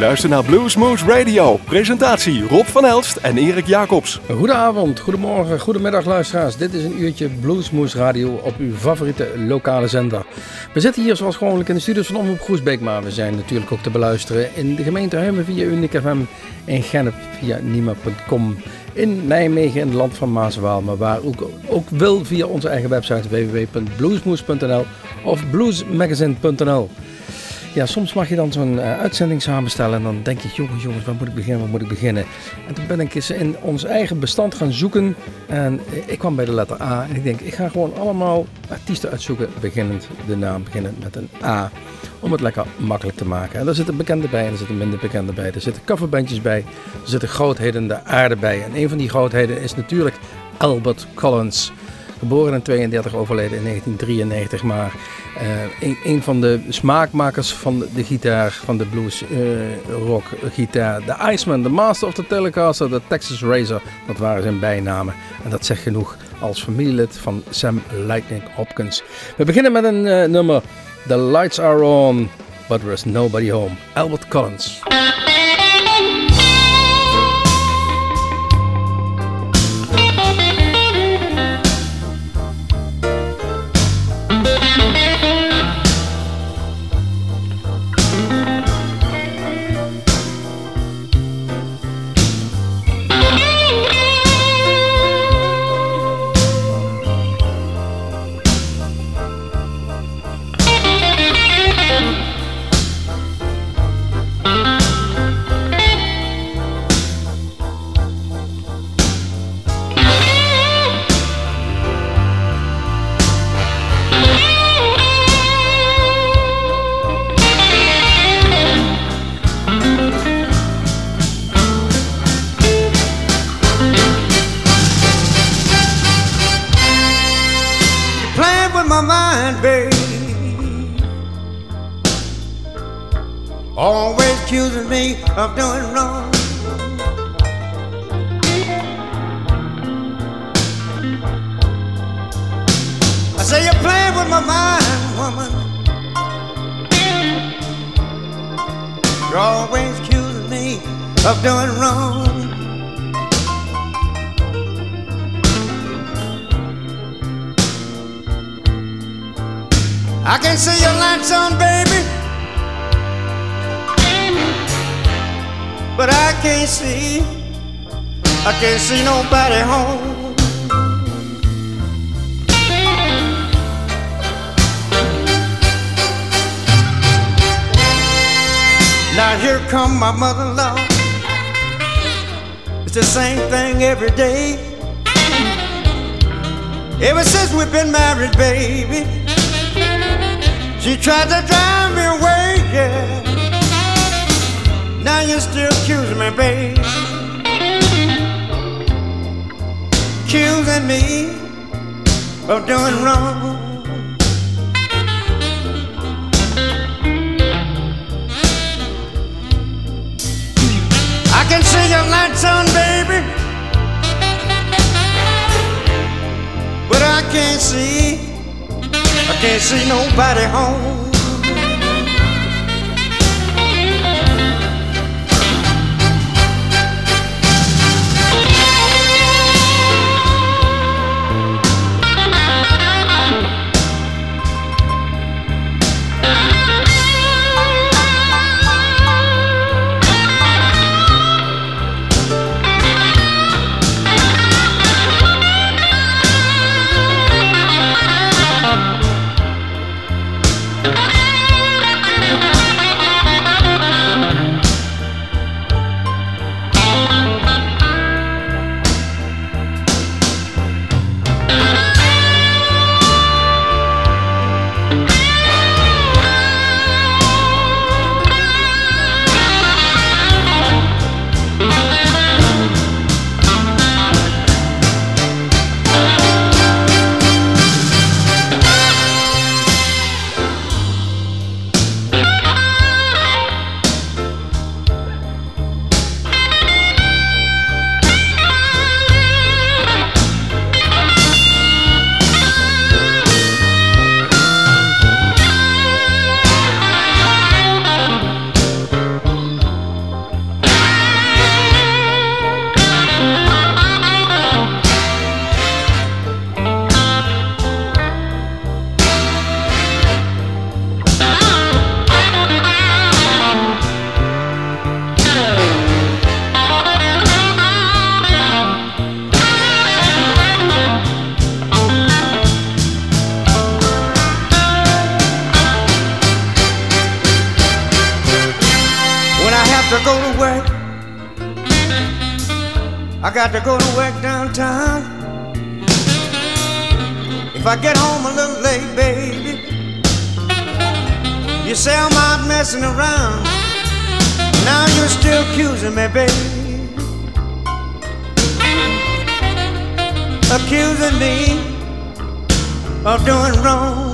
luistert naar Bluesmoose Radio. Presentatie Rob van Elst en Erik Jacobs. Goedenavond, goedemorgen, goedemiddag luisteraars. Dit is een uurtje Bluesmoose Radio op uw favoriete lokale zender. We zitten hier zoals gewoonlijk in de studios van Omroep Groesbeek, maar we zijn natuurlijk ook te beluisteren in de gemeente Huimen via Uniek FM, in Gennep via Nima.com, in Nijmegen in het land van Maaswaal, maar waar ook, ook wil via onze eigen website www.bluesmoose.nl of bluesmagazine.nl. Ja, soms mag je dan zo'n uh, uitzending samenstellen en dan denk je, jongens, jongens, waar moet ik beginnen, waar moet ik beginnen? En toen ben ik eens in ons eigen bestand gaan zoeken en ik kwam bij de letter A en ik denk, ik ga gewoon allemaal artiesten uitzoeken, beginnend de naam beginnen met een A, om het lekker makkelijk te maken. En daar zitten bekende bij en er zitten minder bekende bij. Er zitten coverbandjes bij, er zitten grootheden de aarde bij. En een van die grootheden is natuurlijk Albert Collins. Geboren in 32, overleden in 1993. Maar uh, een, van de smaakmakers van de gitaar, van de blues uh, rock gitaar. De Iceman, de Master of the Telecaster, de Texas Razor. Dat waren zijn bijnamen. En dat zegt genoeg als familielid van Sam Lightning Hopkins. We beginnen met een uh, nummer. The lights are on, but there's nobody home. Albert Collins. Married, baby, she tried to drive me away, yeah. Now you're still accusing me, babe. Accusing me of doing wrong. I can't see, I can't see nobody home. to go to work. I got to go to work downtown. If I get home a little late, baby, you say I'm out messing around. Now you're still accusing me, baby. Accusing me of doing wrong.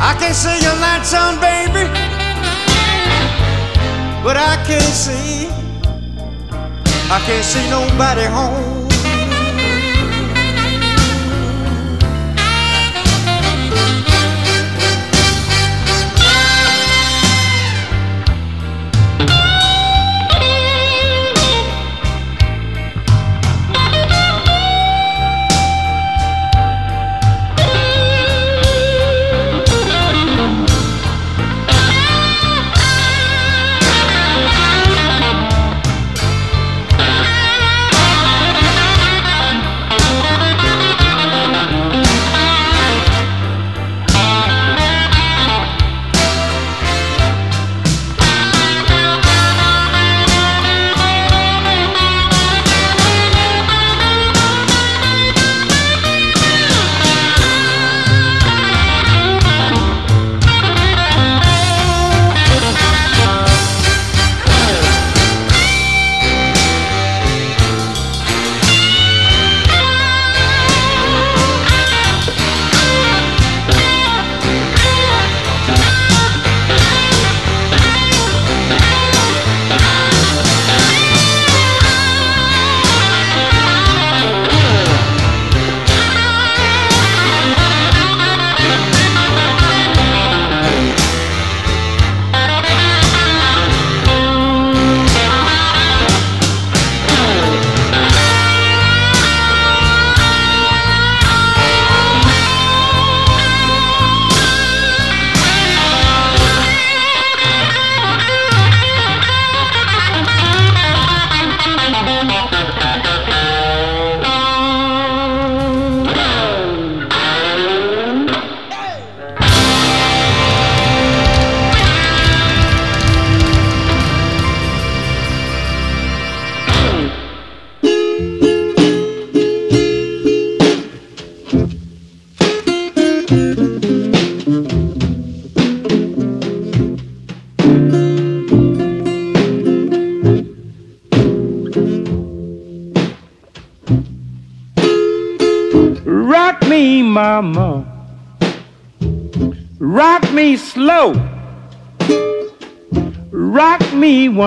I can see your lights on, baby, but I can't see. I can't see nobody home.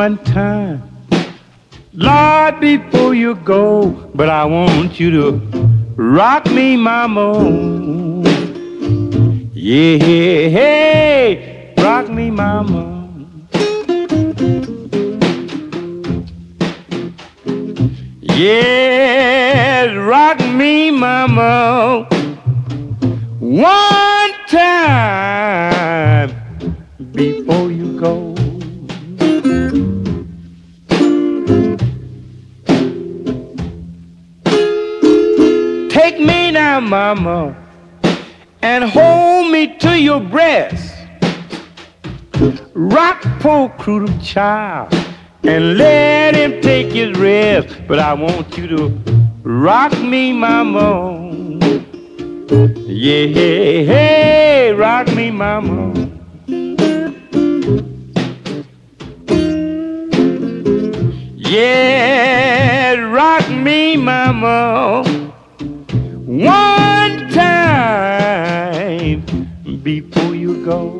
One time. Lord, before you go, but I want you to rock me, mama. Yeah, hey, mama, and hold me to your breast. Rock poor crude child and let him take his rest. But I want you to rock me, mama. Yeah, hey, hey, rock me, mama. Yeah, rock me, mama one time before you go.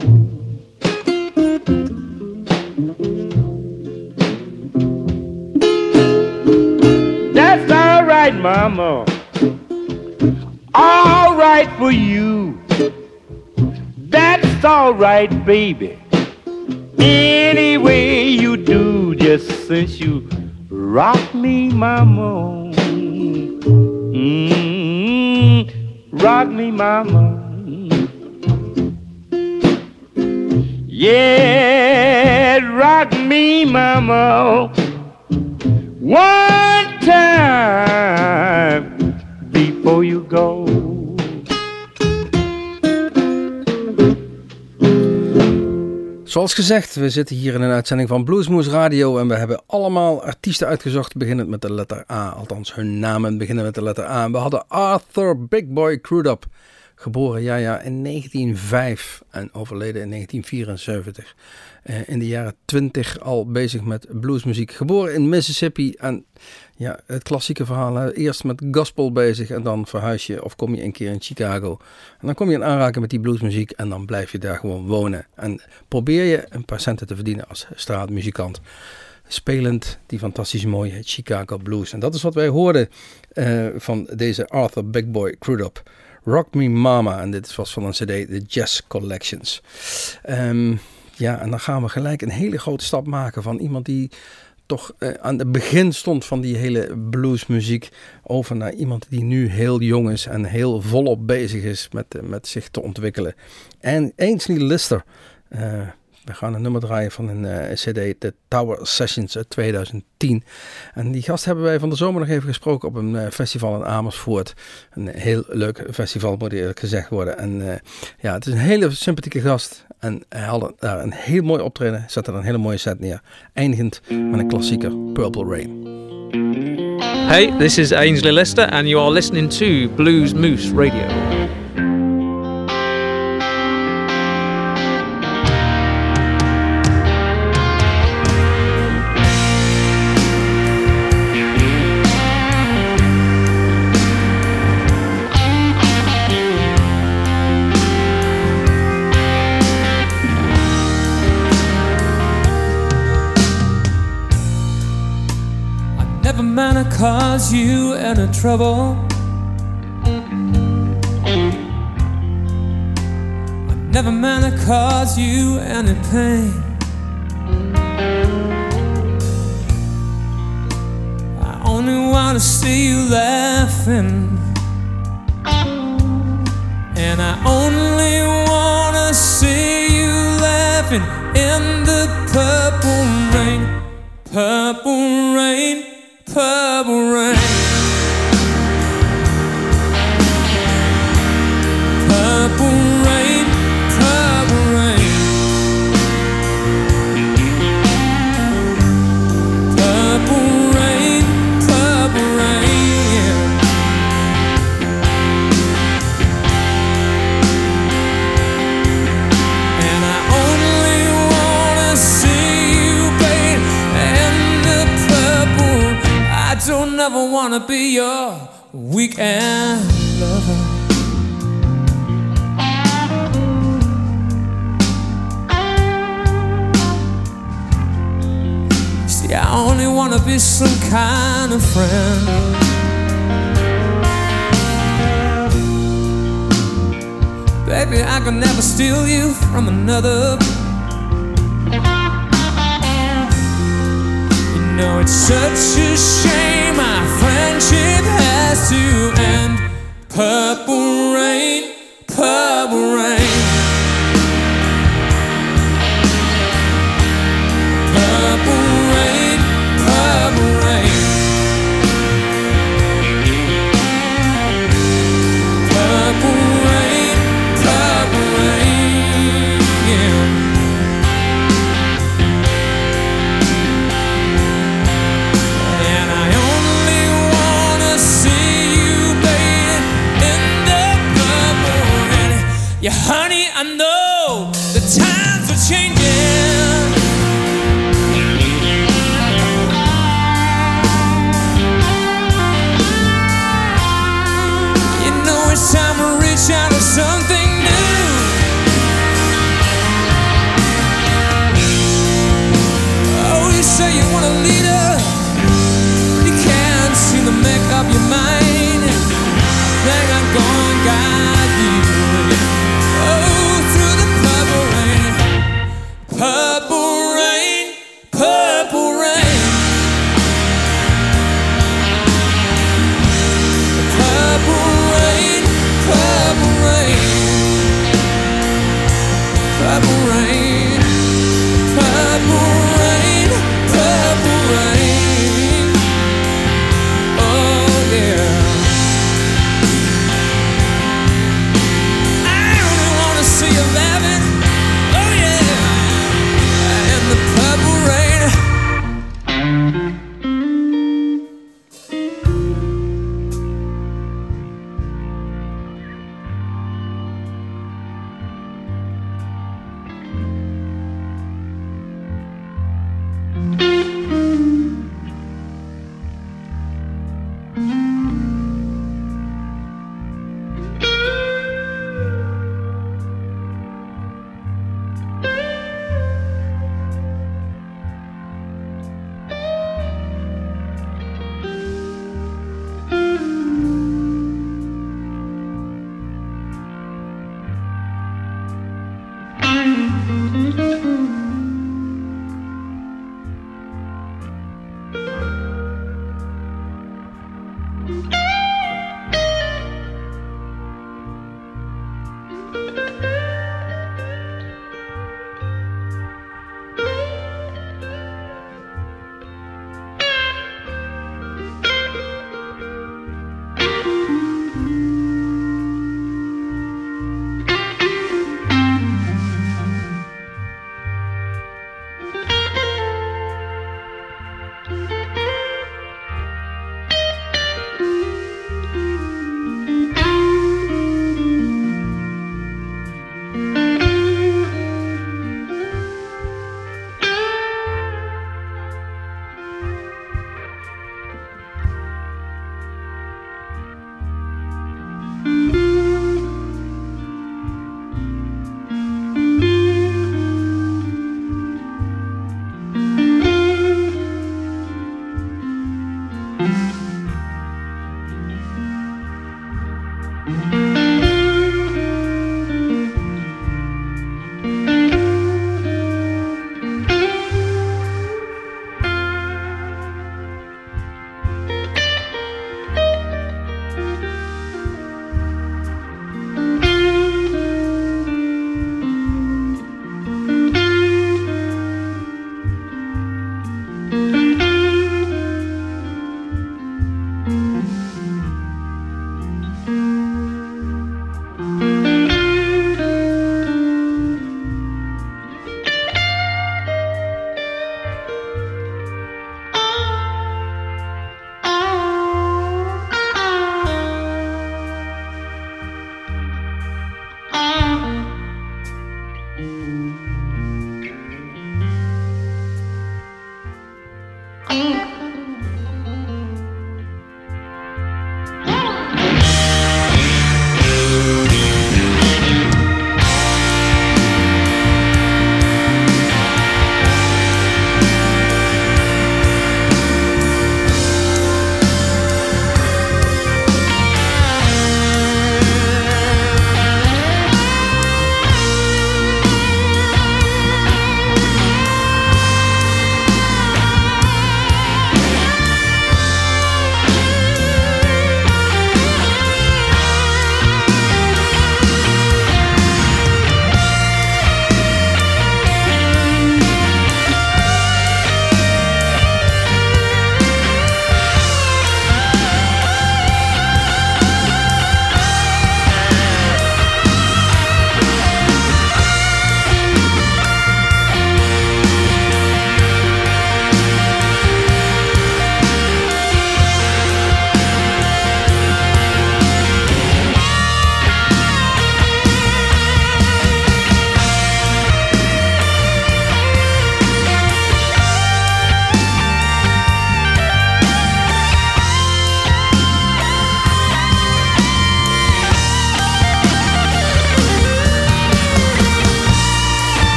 That's all right, Mama. All right for you. That's all right, baby. Any way you do, just since you rock me, Mama. Mm rock me, mama. Yeah, rock me, mama. One time before you go. Zoals gezegd, we zitten hier in een uitzending van Bluesmoose Radio en we hebben allemaal artiesten uitgezocht, beginnend met de letter A. Althans, hun namen beginnen met de letter A. En we hadden Arthur Big Boy Crudup, geboren ja, ja, in 1905 en overleden in 1974. Uh, in de jaren 20 al bezig met bluesmuziek. Geboren in Mississippi en ja, het klassieke verhaal. Eerst met gospel bezig en dan verhuis je of kom je een keer in Chicago. En dan kom je in aanraking met die bluesmuziek en dan blijf je daar gewoon wonen. En probeer je een paar centen te verdienen als straatmuzikant. Spelend die fantastisch mooie Chicago blues. En dat is wat wij hoorden uh, van deze Arthur Big Boy Crudup. Rock Me Mama. En dit was van een cd, The Jazz Collections. Um, ja, en dan gaan we gelijk een hele grote stap maken van iemand die toch uh, aan het begin stond van die hele bluesmuziek over naar iemand die nu heel jong is en heel volop bezig is met, uh, met zich te ontwikkelen. En Ainsley Lister. Uh, we gaan een nummer draaien van een uh, CD, de Tower Sessions uit 2010. En die gast hebben wij van de zomer nog even gesproken op een uh, festival in Amersfoort. Een heel leuk festival, moet eerlijk gezegd worden. En uh, ja, het is een hele sympathieke gast. En hij had daar een heel mooi optreden, zette er een hele mooie set neer. Eindigend met een klassieker, Purple Rain. Hey, this is Ainsley Lester and you are listening to Blues Moose Radio. Cause you any trouble. I never meant to cause you any pain. I only want to see you laughing. And I only want to see you laughing in the purple rain. Purple rain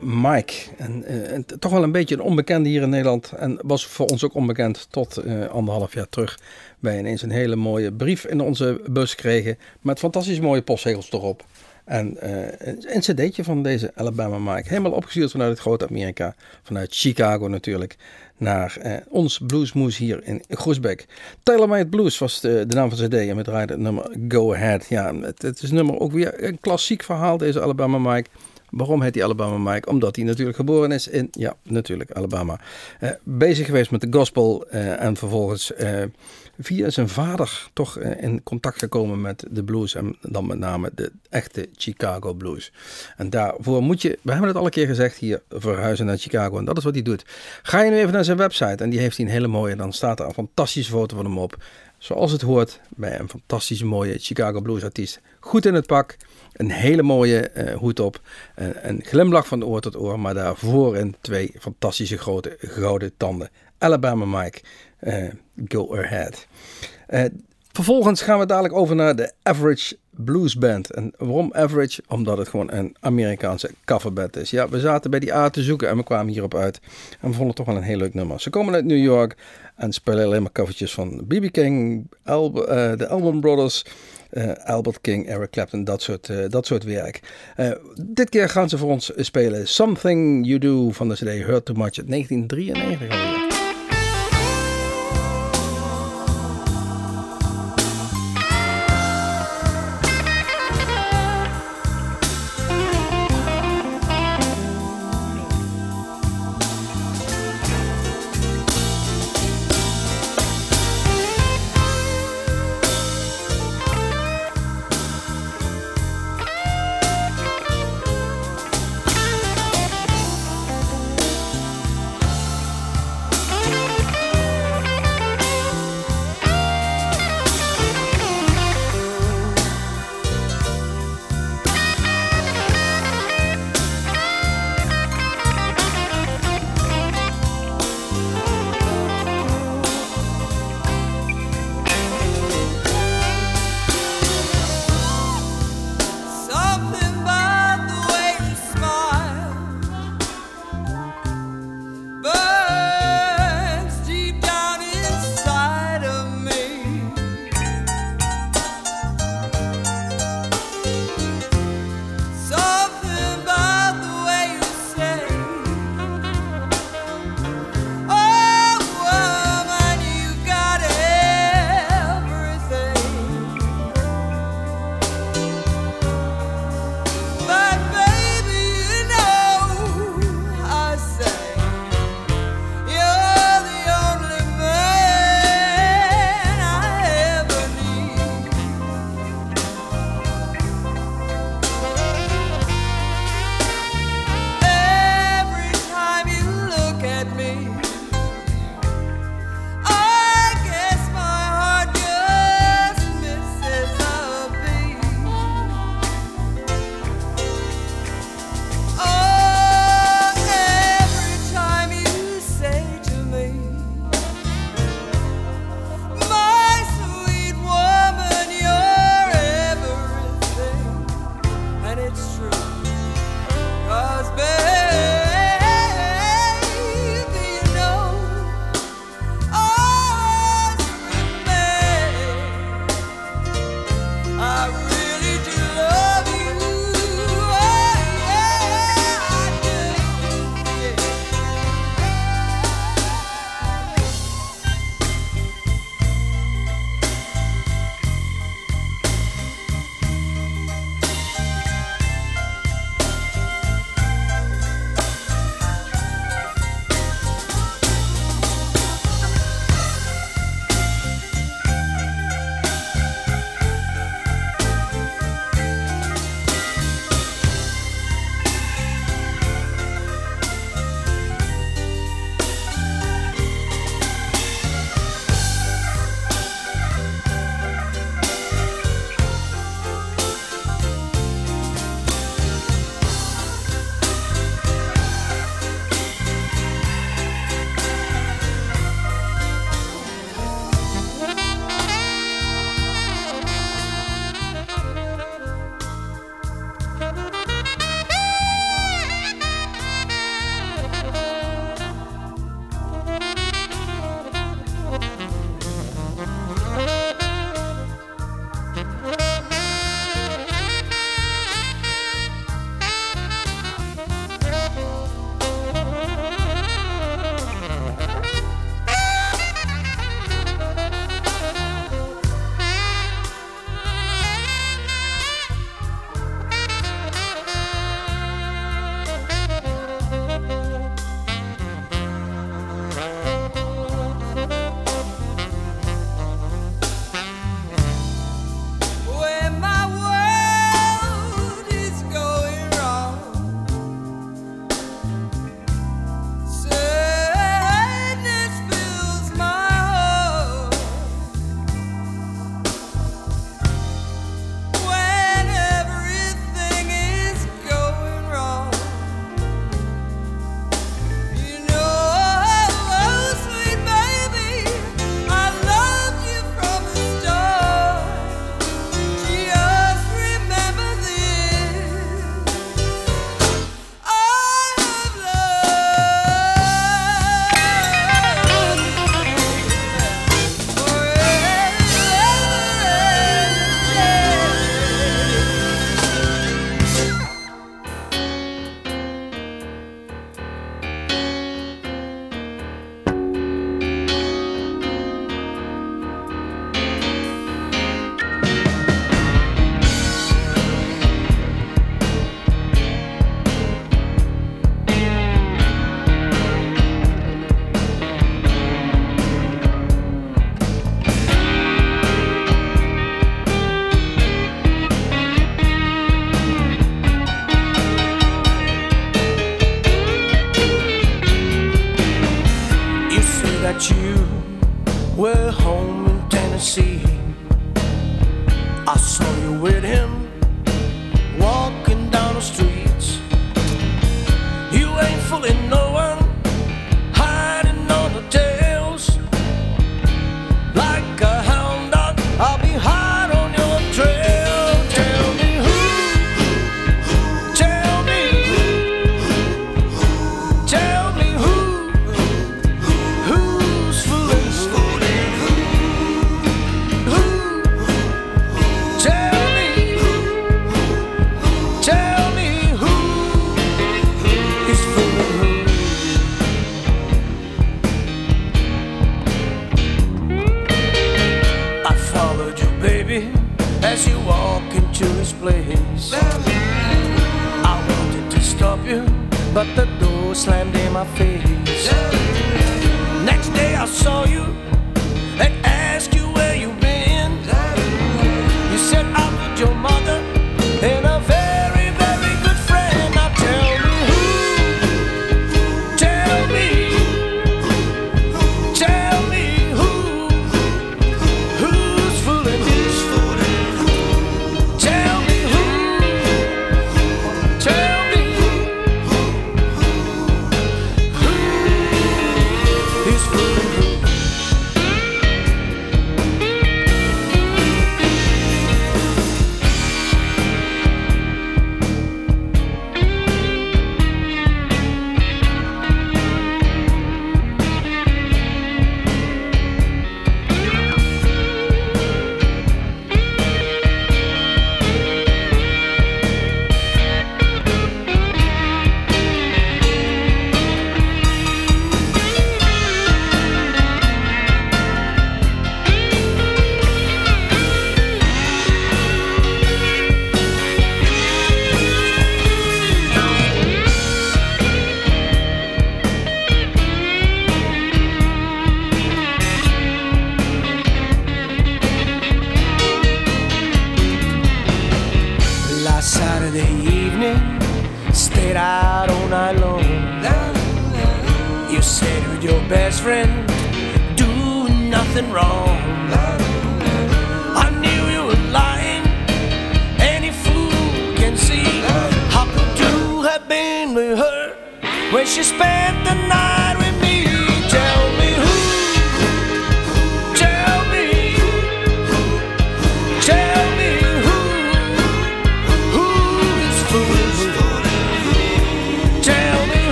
Mike. En, eh, toch wel een beetje een onbekende hier in Nederland. En was voor ons ook onbekend tot eh, anderhalf jaar terug. Wij ineens een hele mooie brief in onze bus kregen. Met fantastisch mooie postzegels erop. En uh, een cd'tje van deze Alabama Mike. Helemaal opgestuurd vanuit het grote Amerika. Vanuit Chicago natuurlijk. Naar uh, ons bluesmoes hier in Groesbeek. Taylor Made Blues was de, naam van zijn cd. En we draaiden het nummer Go Ahead. Ja, het, het is nummer ook weer een klassiek verhaal deze Alabama Mike. Waarom heet hij Alabama Mike? Omdat hij natuurlijk geboren is in, ja, natuurlijk Alabama. Eh, bezig geweest met de gospel eh, en vervolgens eh, via zijn vader toch in contact gekomen met de blues en dan met name de echte Chicago blues. En daarvoor moet je, we hebben het al een keer gezegd hier, verhuizen naar Chicago en dat is wat hij doet. Ga je nu even naar zijn website en die heeft hij een hele mooie, dan staat er een fantastische foto van hem op. Zoals het hoort bij een fantastische mooie Chicago blues artiest. Goed in het pak, een hele mooie eh, hoed op, een, een glimlach van oor tot oor, maar daarvoor in twee fantastische grote gouden tanden. Alabama Mike, eh, go ahead. Eh, vervolgens gaan we dadelijk over naar de Average Blues Band. En waarom Average? Omdat het gewoon een Amerikaanse coverband is. Ja, we zaten bij die A te zoeken en we kwamen hierop uit. En we vonden het toch wel een heel leuk nummer. Ze komen uit New York en spelen alleen maar covertjes van B.B. King, eh, de Allman Brothers... eh, Albert King, Eric Clapton, dat soort, eh, dat soort werk. Dit keer gaan ze voor ons spelen Something You Do van de CD Hurt Too Much uit 1993 alweer.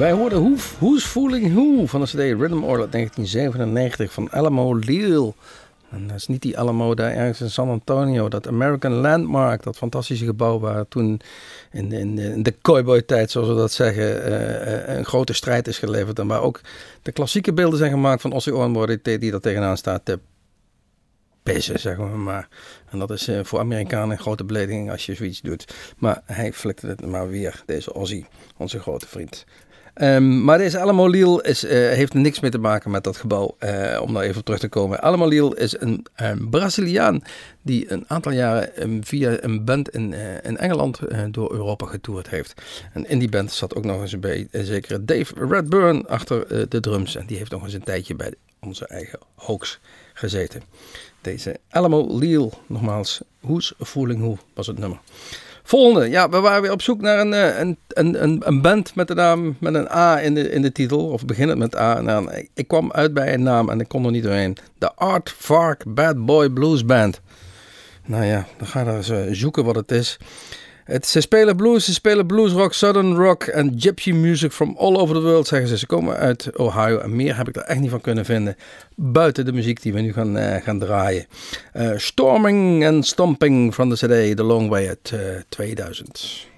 Wij hoorden Who, Who's Fooling Who van de CD Rhythm Order uit 1997 van Alamo Leal. En dat is niet die Alamo daar ergens in San Antonio, dat American Landmark, dat fantastische gebouw waar toen in, in, de cowboy-tijd, zoals we dat zeggen, eh, eh, een grote strijd is geleverd. En waar ook de klassieke beelden zijn gemaakt van Ossie Ornborg, die, daar tegenaan staat te pissen, zeggen we maar. En dat is eh, voor Amerikanen een grote belediging als je zoiets doet. Maar hij flikte het maar weer, deze Ozzy, onze grote vriend. Ehm, maar deze Alamo Leal is, eh, heeft niks mee te maken met dat gebouw, eh, om daar even op terug te komen. Alamo Leal is een, een Braziliaan die een aantal jaren ehm, via een band in, eh, in Engeland door Europa getoerd heeft. En in die band zat ook nog eens bij een zekere Dave Redburn achter de drums. En die heeft nog eens een tijdje bij onze eigen Hoax gezeten. Deze Alamo Leal, nogmaals, Who's Fooling Who was het nummer. Volgende, ja, we waren weer op zoek naar een, eh, een, een, een, een band met de naam met een A in de, in de titel, of beginnend met A. Nou, ik, ik kwam uit bij een naam en ik kon er niet doorheen. De Art Fark Bad Boy Blues Band. Nou ja, dan ga je eens eh, zoeken wat het is. Het, ze spelen blues, ze spelen blues rock, southern rock en gypsy music from all over the world, zeggen ze. Ze komen uit Ohio en meer heb ik er echt niet van kunnen vinden. Buiten de muziek die we nu gaan, eh, gaan draaien. Eh, Storming and Stomping van de CD The Long Way uit eh, 2000.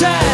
shine.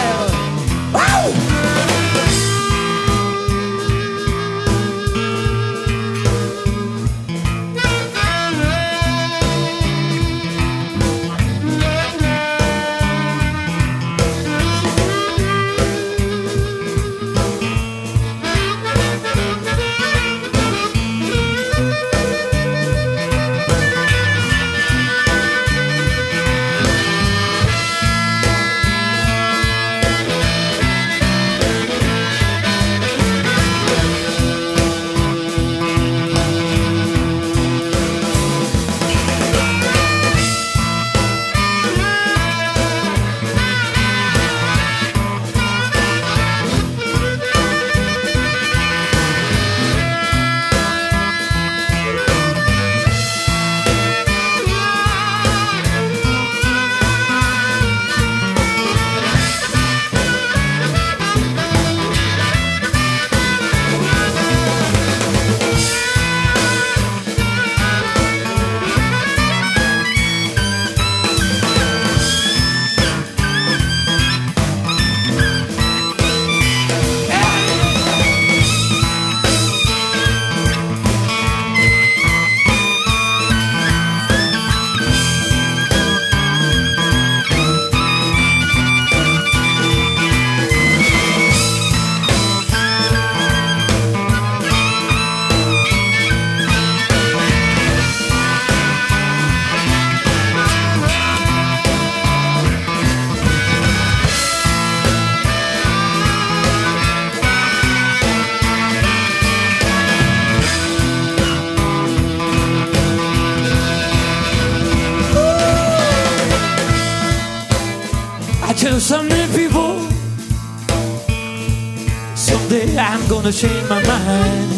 Some day, many people. Someday I'm gonna change my mind.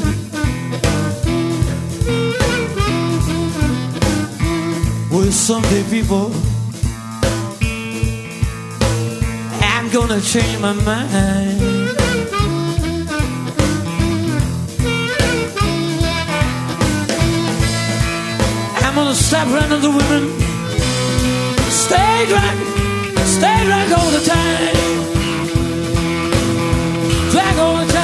With someday people, I'm gonna change my mind. I'm gonna stop running the women. Stay drunk stay drunk all the time. Drunk all the time.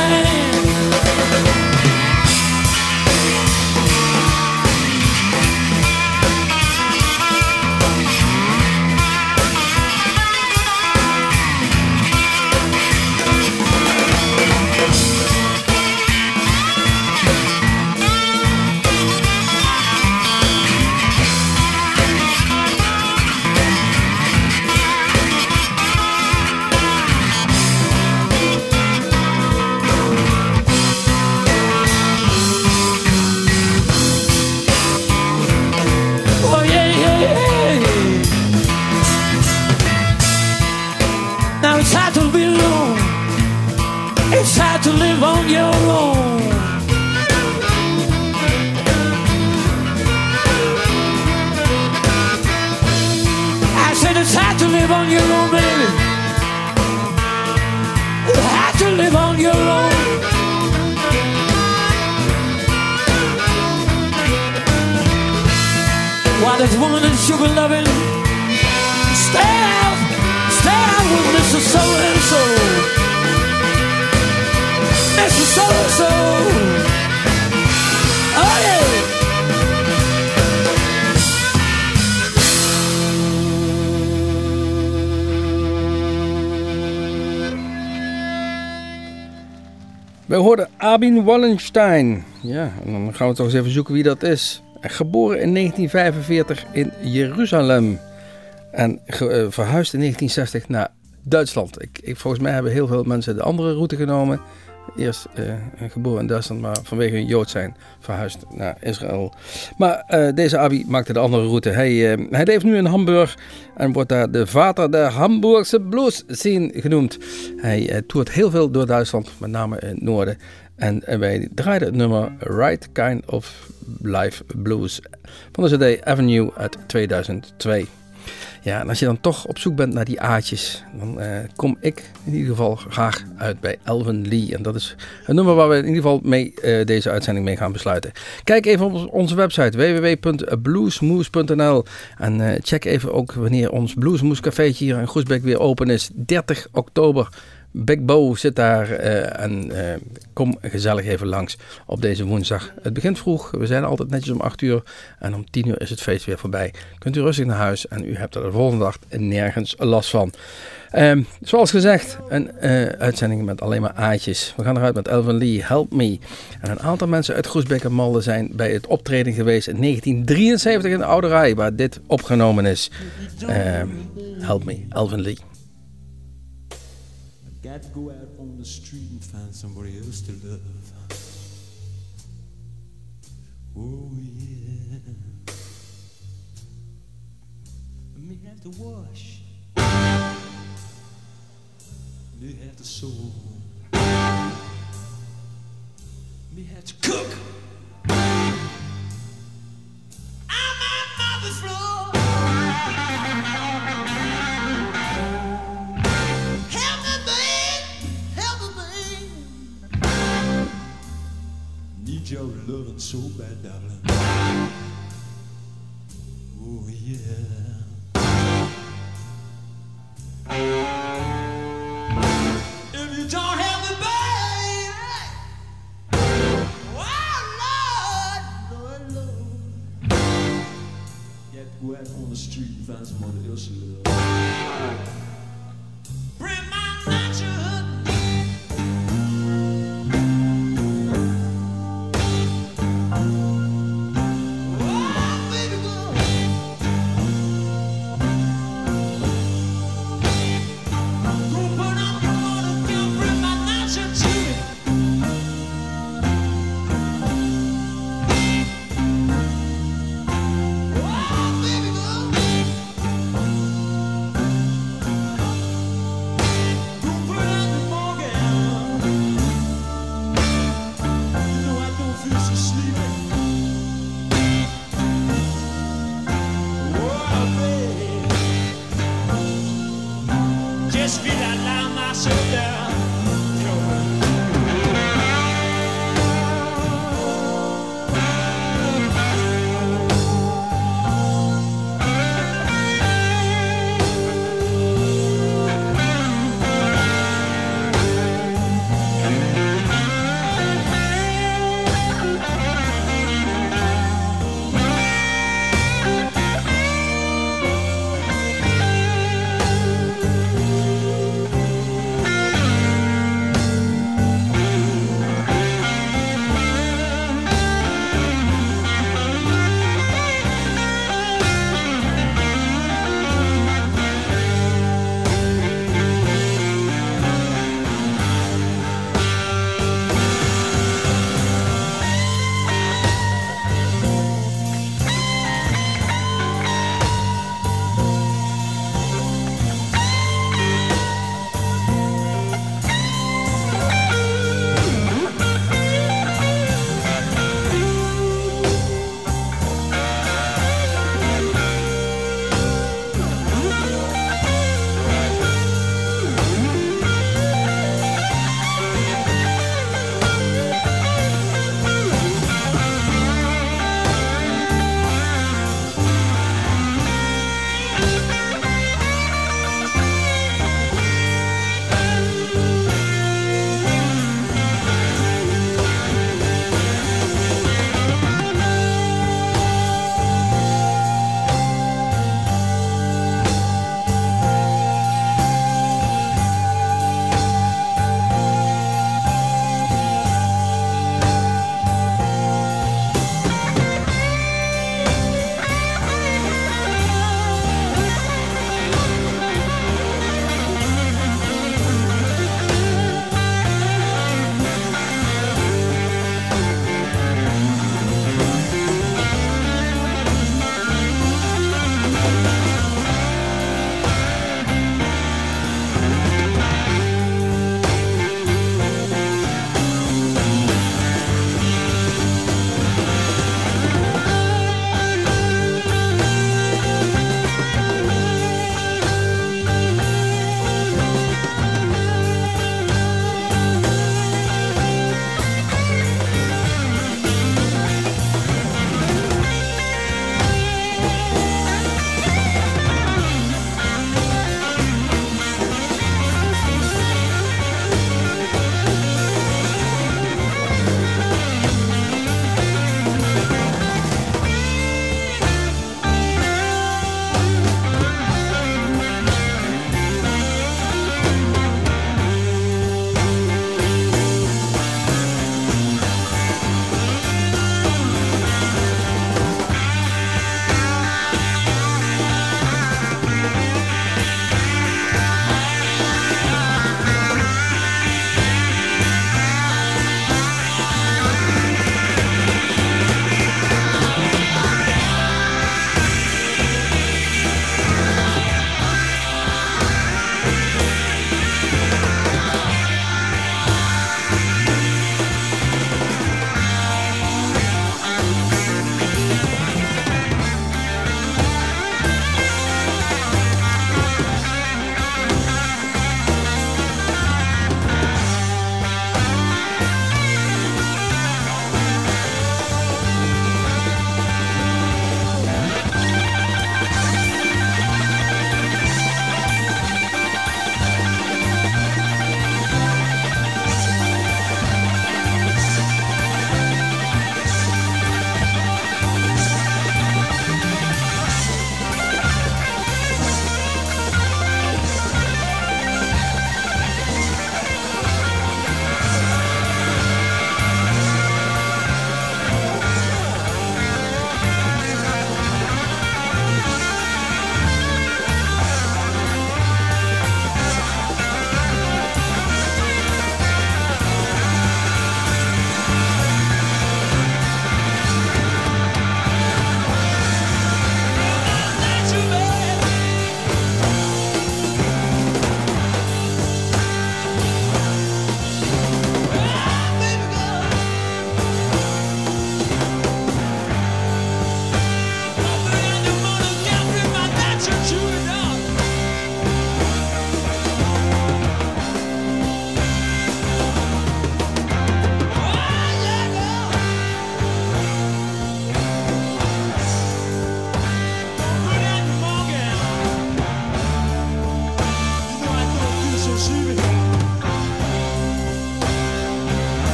We hoorden Abin Wallenstein. Ja, dan gaan we toch eens even zoeken wie dat is. Geboren in 1945 in Jeruzalem. En eh, verhuisd in 1960 naar Duitsland. Ik, ik, volgens mij hebben heel veel mensen de andere route genomen. Eerst eh, geboren in Duitsland, maar vanwege hun Jood zijn verhuisd naar Israël. Maar eh, deze Abi maakte de andere route. Hij, eh, hij leeft nu in Hamburg en wordt daar de vader der Hamburgse blues scene genoemd. Hij toert heel veel door Duitsland, met name in het noorden. En wij draaiden het nummer Right Kind of Life Blues van de CD Avenue uit 2002. Ja, en als je dan toch op zoek bent naar die aatjes, dan eh, kom ik in ieder geval graag uit bij Elvin Lee. En dat is een nummer waar we in ieder geval mee eh, deze uitzending mee gaan besluiten. Kijk even op onze website www.bluesmoes.nl en eh, check even ook wanneer ons Bluesmoes cafeetje hier in Groesbeek weer open is. 30 oktober. Big Bo zit daar eh, en eh, kom gezellig even langs op deze woensdag. Het begint vroeg, we zijn altijd netjes om 8 uur en om 10 uur is het feest weer voorbij. Kunt u rustig naar huis en u hebt er de volgende dag nergens last van. Ehm, zoals gezegd, een eh, uitzending met alleen maar aatjes. We gaan eruit met Elvin Lee, Help Me. En een aantal mensen uit Groesbeek en Malden zijn bij het optreden geweest in 1973 in de Oude Rij, waar dit opgenomen is. Ehm, help Me, Elvin Lee. Got to go out on the street and find somebody else to love. Oh yeah. Me have to wash. Me have to sew. Me have to cook. Street and find somebody else to love.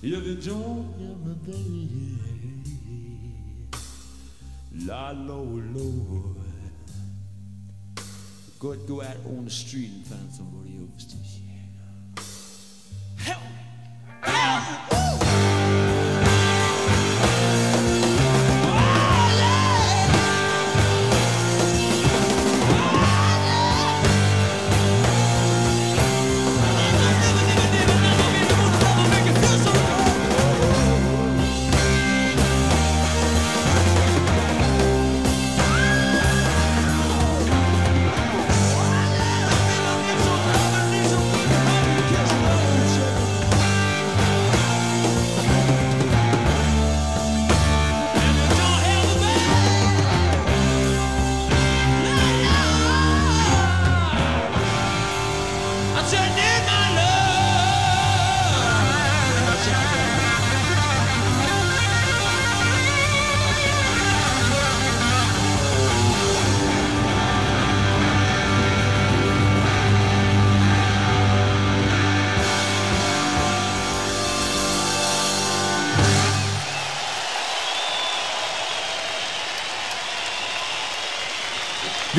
If you don't have me, baby, mm-hmm. mm-hmm. La oh, Lord, Lord. Go, go out on the street and find somebody just